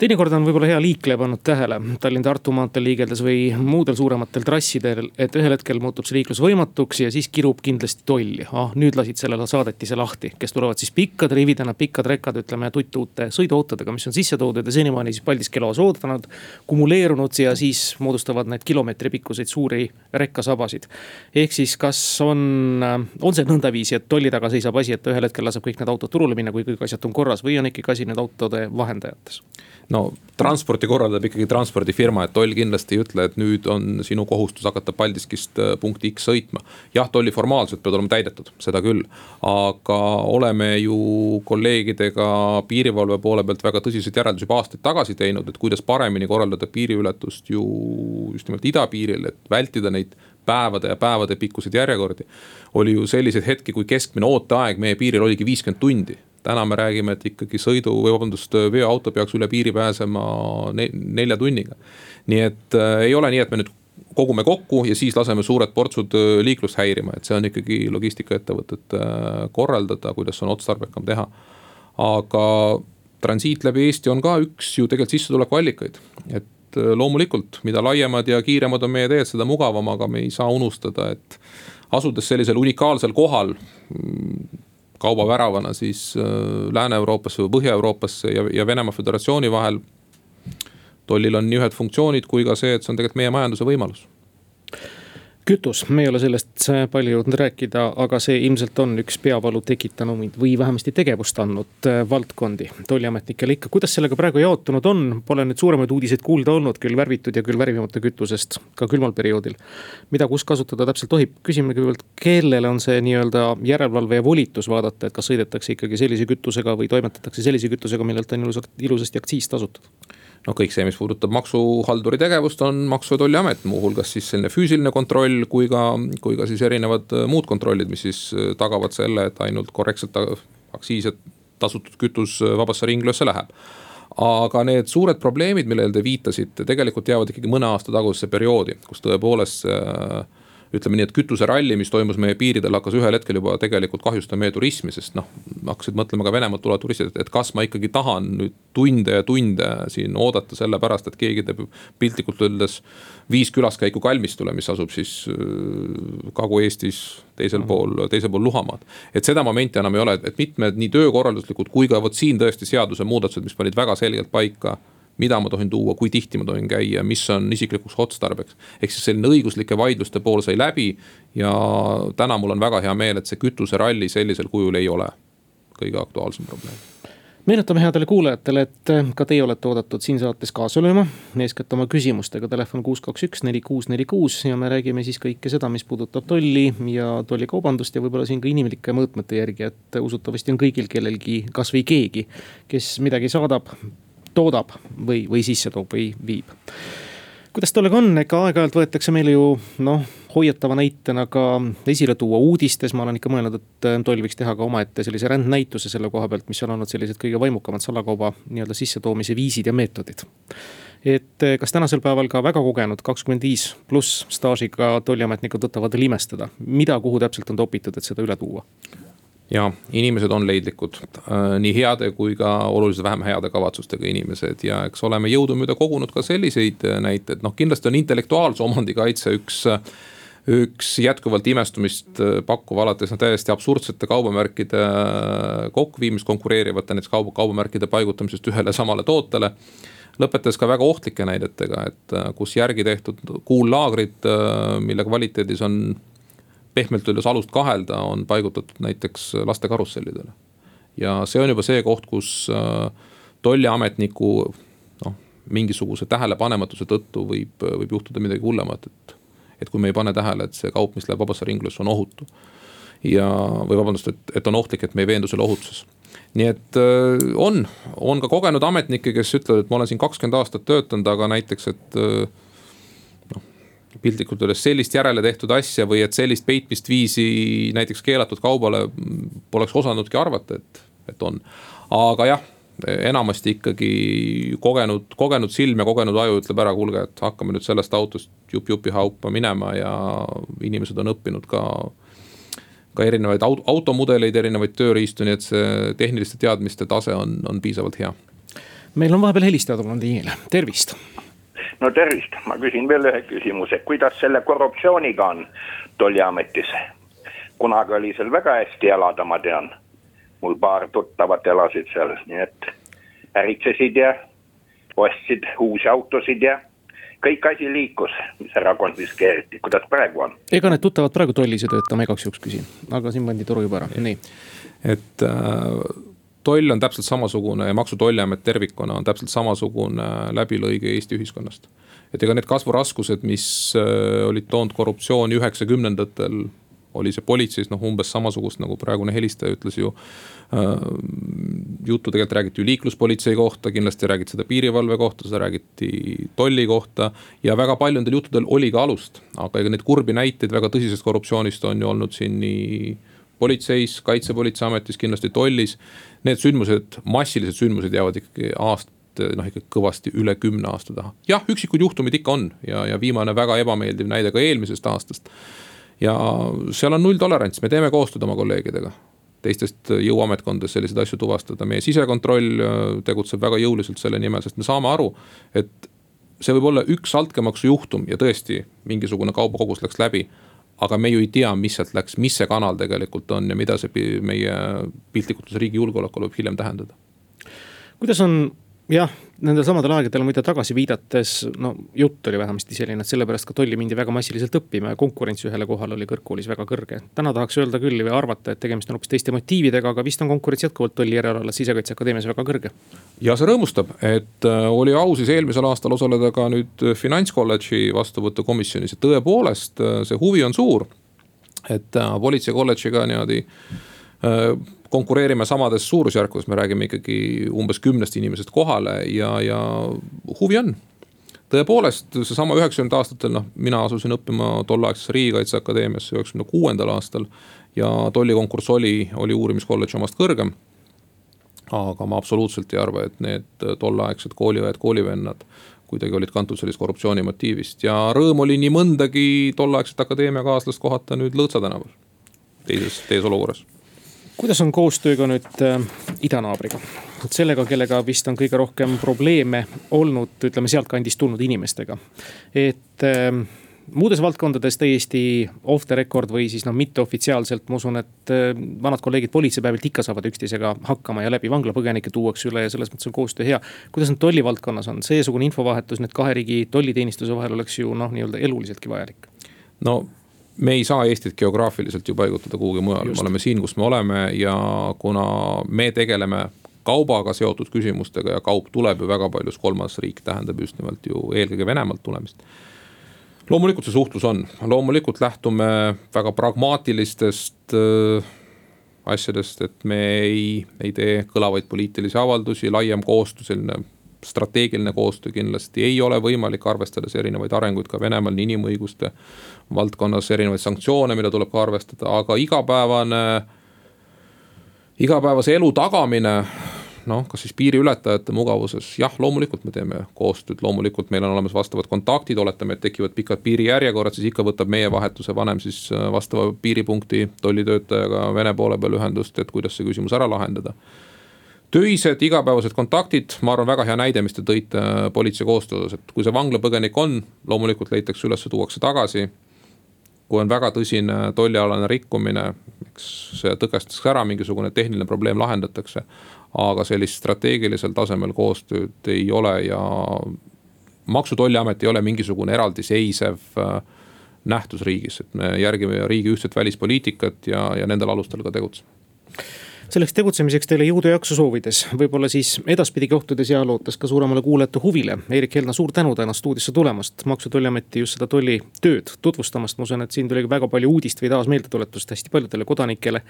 teinekord on võib-olla hea liikleja pannud tähele Tallinn-Tartu maanteel liigeldes või muudel suurematel trassidel, et ühel hetkel muutub see liiklus võimatuks ja siis kirub kindlasti tolli. ah, nüüd lasid sellele saadetise lahti, kes tulevad siis pikkade rividena, pikkad rekad, ütleme tuttuute sõiduautodega, mis on sisse toodud ja senimaani siis Paldiski eluas oodanud. kumuleerunud ja siis moodustavad need kilomeetri pikkuseid suuri rekkasabasid. ehk siis, kas on, on see nõndaviisi, et tolli taga seisab asi, et ühel hetkel laseb kõik need autod turule minna, kui kõik asjad on korras või on ikkagi asi nüüd autode vahendajates? No transporti korraldab ikkagi transpordifirma, et toll kindlasti ei ütle, et nüüd on sinu kohustus hakata Paldiskist äh, punkti X sõitma. jah, tolli formaalselt peavad olema täidetud, seda küll. aga oleme ju kolleegidega piirivalve poole pealt väga tõsiseid järeldusi juba aastaid tagasi teinud, et kuidas paremini korraldada piiriületust ju just nimelt idapiiril, et vältida neid päevade ja päevade pikkuseid järjekordi. oli ju selliseid hetki, kui keskmine ooteaeg meie piiril oligi viiskümmend tundi täna me räägime, et ikkagi sõidu või vabandust, veoauto peaks üle piiri pääsema ne nelja tunniga. nii et äh, ei ole nii, et me nüüd kogume kokku ja siis laseme suured portsud äh, liiklust häirima, et see on ikkagi logistikaettevõtete äh, korraldada, kuidas on otstarbekam teha. aga transiit läbi Eesti on ka üks ju tegelikult sissetulekuallikaid, et äh, loomulikult, mida laiemad ja kiiremad on meie teed, seda mugavam, aga me ei saa unustada, et asudes sellisel unikaalsel kohal mm, kaubaväravana siis äh, Lääne-Euroopasse või Põhja-Euroopasse ja, ja Venemaa Föderatsiooni vahel. tollil on nii ühed funktsioonid kui ka see, et see on tegelikult meie majanduse võimalus kütus, me ei ole sellest palju jõudnud rääkida, aga see ilmselt on üks peavalu tekitanuid või vähemasti tegevust andnud äh, valdkondi tolliametnikele ikka. kuidas sellega praegu jaotunud on, pole nüüd suuremaid uudiseid kuulda olnud, küll värvitud ja küll värvimata kütusest ka külmal perioodil. mida, kus kasutada täpselt tohib, küsime kõigepealt, kellele on see nii-öelda järelevalve ja volitus vaadata, et kas sõidetakse ikkagi sellise kütusega või toimetatakse sellise kütusega, millelt on ilusasti aktsiis tasutud noh, kõik see, mis puudutab maksuhalduri tegevust, on Maksu- ja Tolliamet, muuhulgas siis selline füüsiline kontroll kui ka, kui ka siis erinevad äh, muud kontrollid, mis siis äh, tagavad selle, et ainult korrektselt aktsiise tasutud kütus äh, vabasse ringlöösse läheb. Aga need suured probleemid, millele te viitasite, tegelikult jäävad ikkagi mõne aasta tagusesse perioodi, kus tõepoolest äh, ütleme nii, et kütuseralli, mis toimus meie piiridel, hakkas ühel hetkel juba tegelikult kahjustama meie turismi, sest noh. hakkasid mõtlema ka Venemaalt tulevad turistid, et kas ma ikkagi tahan nüüd tunde ja tunde siin oodata sellepärast, et keegi teeb piltlikult öeldes viis külaskäiku kalmistule, mis asub siis äh, Kagu-Eestis teisel mm. pool, teisel pool Luhamaad. et seda momenti enam ei ole, et mitmed nii töökorralduslikud kui ka vot siin tõesti seadusemuudatused, mis panid väga selgelt paika mida ma tohin tuua, kui tihti ma tohin käia, mis on isiklikuks otstarbeks. ehk siis selline õiguslike vaidluste pool sai läbi ja täna mul on väga hea meel, et see kütuseralli sellisel kujul ei ole kõige aktuaalsem probleem meenutame headele kuulajatele, et ka teie olete oodatud siin saates kaasa lööma, eeskätt oma küsimustega, telefon kuus, kaks, üks, neli, kuus, neli, kuus ja me räägime siis kõike seda, mis puudutab tolli ja tollikaubandust ja võib-olla siin ka inimlike mõõtmete järgi, et usutavasti on kõigil kellelgi kasvõi keegi, kes midagi saadab toodab või, või sisse toob või viib kuidas tollega on, ega aeg-ajalt võetakse meile ju noh, hoiatava näitena ka esile tuua uudistes, ma olen ikka mõelnud, et äh, toll võiks teha ka omaette sellise rändnäituse selle koha pealt, mis on olnud sellised kõige vaimukamad salakauba nii-öelda sissetoomise viisid ja meetodid. et äh, kas tänasel päeval ka väga kogenud kakskümmend viis pluss staažiga tolliametnikud võtavad veel imestada, mida, kuhu täpselt on topitud, et seda üle tuua? Ja inimesed on leidlikud, äh, nii heade kui ka oluliselt vähem heade kavatsustega inimesed ja eks oleme jõudumööda kogunud ka selliseid äh, näiteid, noh kindlasti on intellektuaalse omandi kaitse üks üks jätkuvalt imestumist äh, pakkuv alates täiesti absurdsete kaubamärkide kokkuviimist konkureerivate näiteks kauba, kaubamärkide paigutamisest ühele samale tootele. Lõpetades ka väga ohtlike näidetega, et kus järgi tehtud kuullaagrid, mille kvaliteedis on pehmelt öeldes alust kahelda, on paigutatud näiteks laste karussellidele. ja see on juba see koht, kus äh, tolliametniku noh, mingisuguse tähelepanematuse tõttu võib, võib juhtuda midagi hullemat, et. et kui me ei pane tähele, et see kaup, mis läheb vabasse ringlusse, on ohutu. ja, või vabandust, et, et on ohtlik, et me ei veendu selle ohutuses nii et äh, on, on ka kogenud ametnikke, kes ütlevad, et ma olen siin kakskümmend aastat töötanud, aga näiteks, et äh, piltlikult öeldes sellist järele tehtud asja või et sellist peitmist viisi näiteks keelatud kaubale poleks osanudki arvata, et, et on. aga jah, enamasti ikkagi kogenud, kogenud silm ja kogenud aju ütleb ära, kuulge, et hakkame nüüd sellest autost jupp-jupi haupa minema ja inimesed on õppinud ka ka erinevaid automudeleid, erinevaid tööriistu, nii et see tehniliste teadmiste tase on, on piisavalt hea. meil on vahepeal helistaja tulnud liinile, tervist. No tervist, ma küsin veel ühe küsimuse, kuidas selle korruptsiooniga on tolliametis? kunagi oli seal väga hästi elada, ma tean. mul paar tuttavat elasid seal, nii et äritsesid ja ostsid uusi autosid ja kõik asi liikus, mis ära konfiskeeriti, kuidas praegu on? ega need tuttavad praegu tollis ei tööta, ma igaks juhuks küsin, aga siin pandi toru juba ära, nii. et äh, toll on täpselt samasugune ja Maksu- ja Tolliamet tervikuna on täpselt samasugune läbilõige Eesti ühiskonnast. et ega need kasvuraskused, mis äh, olid toonud korruptsiooni üheksakümnendatel oli see politseis noh, umbes samasugust nagu praegune helistaja ütles ju äh,. juttu tegelikult räägiti ju liikluspolitsei kohta, kindlasti räägiti seda piirivalve kohta, seda räägiti tolli kohta. ja väga paljudel juttudel oli ka alust, aga ega neid kurbi näiteid väga tõsisest korruptsioonist on ju olnud siin nii politseis, kaitsepolitseiametis, kindlasti tollis. Need sündmused, massilised sündmused jäävad ikkagi aasta noh, ikka kõvasti üle kümne aasta taha. jah, üksikud juhtumid ikka on ja, ja viimane väga ebameeldiv näide ka eelmisest aastast ja seal on nulltolerants, me teeme koostööd oma kolleegidega teistest jõuametkondadest selliseid asju tuvastada, meie sisekontroll äh, tegutseb väga jõuliselt selle nimel, sest me saame aru, et see võib olla üks altkäemaksu juhtum ja tõesti mingisugune kaubakogus läks läbi. Aga me ju ei tea, mis sealt läks, mis see kanal tegelikult on ja mida see meie piltlikult öeldes riigi julgeolekule võib hiljem tähendada. kuidas on jah, nendel samadel aegadel, mida tagasi viidates, no jutt oli vähemasti selline, et sellepärast ka tolli mindi väga massiliselt õppima ja konkurents ühele kohale oli kõrgkoolis väga kõrge. täna tahaks öelda küll või arvata, et tegemist on hoopis teiste motiividega, aga vist on konkurents jätkuvalt tolli järelevalves Sisekaitseakadeemias väga kõrge. ja see rõõmustab, et äh, oli au siis eelmisel aastal osaleda ka nüüd finantskolledži vastuvõtukomisjonis ja tõepoolest äh, see huvi on suur. et äh, politseikolledžiga niimoodi konkureerime samades suurusjärkus, me räägime ikkagi umbes kümnest inimesest kohale ja, ja huvi on tõepoolest, seesama üheksakümnendate aastatel, noh, mina asusin õppima tolleaegsesse Riigikaitseakadeemiasse üheksakümne kuuendal aastal. ja tollikonkurss oli, oli uurimiskolledži omast kõrgem. aga ma absoluutselt ei arva, et need tolleaegsed kooliõed, koolivennad kuidagi olid kantud sellest korruptsioonimotiivist ja rõõm oli nii mõndagi tolleaegset akadeemiakaaslast kohata nüüd Lõõtsa tänaval. teises, teises olukorras kuidas on koostööga nüüd äh, idanaabriga? et sellega, kellega vist on kõige rohkem probleeme olnud, ütleme sealtkandist tulnud inimestega. et äh, muudes valdkondades täiesti off the record või siis noh, mitteofitsiaalselt, ma usun, et äh, vanad kolleegid politseipäevilt ikka saavad üksteisega hakkama ja läbi vanglapõgenikke tuuakse üle ja selles mõttes on koostöö hea. kuidas nüüd tollivaldkonnas on, seesugune infovahetus nüüd kahe riigi tolliteenistuse vahel oleks ju noh, nii-öelda eluliseltki vajalik? no me ei saa Eestit geograafiliselt ju paigutada kuhugi mujale, me oleme siin, kus me oleme ja kuna me tegeleme kaubaga seotud küsimustega ja kaup tuleb ju väga paljus kolmas riik tähendab just nimelt ju eelkõige Venemaalt tulemist. loomulikult see suhtlus on, loomulikult lähtume väga pragmaatilistest äh, asjadest, et me ei, ei tee kõlavaid poliitilisi avaldusi, laiem koostöö, selline strateegiline koostöö kindlasti ei ole võimalik, arvestades erinevaid arenguid ka Venemaal nii inimõiguste valdkonnas, erinevaid sanktsioone, mida tuleb ka arvestada, aga igapäevane, igapäevase elu tagamine noh, kas siis piiriületajate mugavuses, jah, loomulikult me teeme koostööd, loomulikult meil on olemas vastavad kontaktid, oletame, et tekivad pikad piirijärjekorrad, siis ikka võtab meie vahetuse vanem siis äh, vastava piiripunkti tollitöötajaga Vene poole peal ühendust, et kuidas see küsimus ära lahendada töised igapäevased kontaktid, ma arvan, väga hea näide, mis te tõite äh, politsei koostöös, et kui see vanglapõgenik on, loomulikult leitakse üles, tuuakse tagasi. kui on väga tõsine tollialane rikkumine, eks see tõkestatakse ära, mingisugune tehniline probleem lahendatakse. aga sellist strateegilisel tasemel koostööd ei ole ja maksu- ja tolliamet ei ole mingisugune eraldiseisev äh, nähtus riigis, et me järgime riigi ühtset välispoliitikat ja, ja nendel alustel ka tegutseme selleks tegutsemiseks teile jõudu ja jaksu soovides, võib-olla siis edaspidigi ohtudes ja lootes ka suuremale kuulajate huvile. Eerik Helna, suur tänu täna stuudiosse tulemast, Maksu- ja Tolliameti just seda tollitööd tutvustamast. ma usun, et siin tuli väga palju uudist või taas meeldetuletust hästi paljudele kodanikele.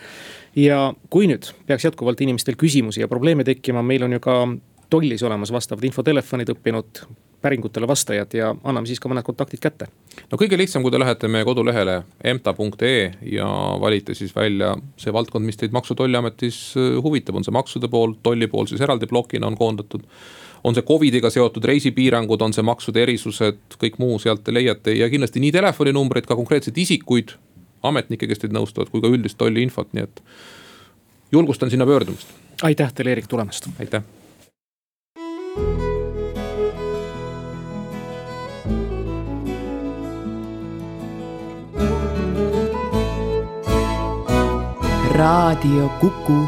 ja kui nüüd peaks jätkuvalt inimestel küsimusi ja probleeme tekkima, meil on ju ka tollis olemas vastavad infotelefonid õppinud päringutele vastajad ja anname siis ka mõned kontaktid kätte. no kõige lihtsam, kui te lähete meie kodulehele emta.ee ja valite siis välja see valdkond, mis teid Maksu- ja Tolliametis äh, huvitab, on see maksude pool, tolli pool siis eraldi plokina on koondatud. on see Covidiga seotud reisipiirangud, on see maksude erisused, kõik muu sealt te leiate ja kindlasti nii telefoninumbreid, ka konkreetseid isikuid, ametnikke, kes teid nõustavad, kui ka üldist tolliinfot, nii et julgustan sinna pöördumist. aitäh teile, Eerik, tulemast. aitäh raadio Kuku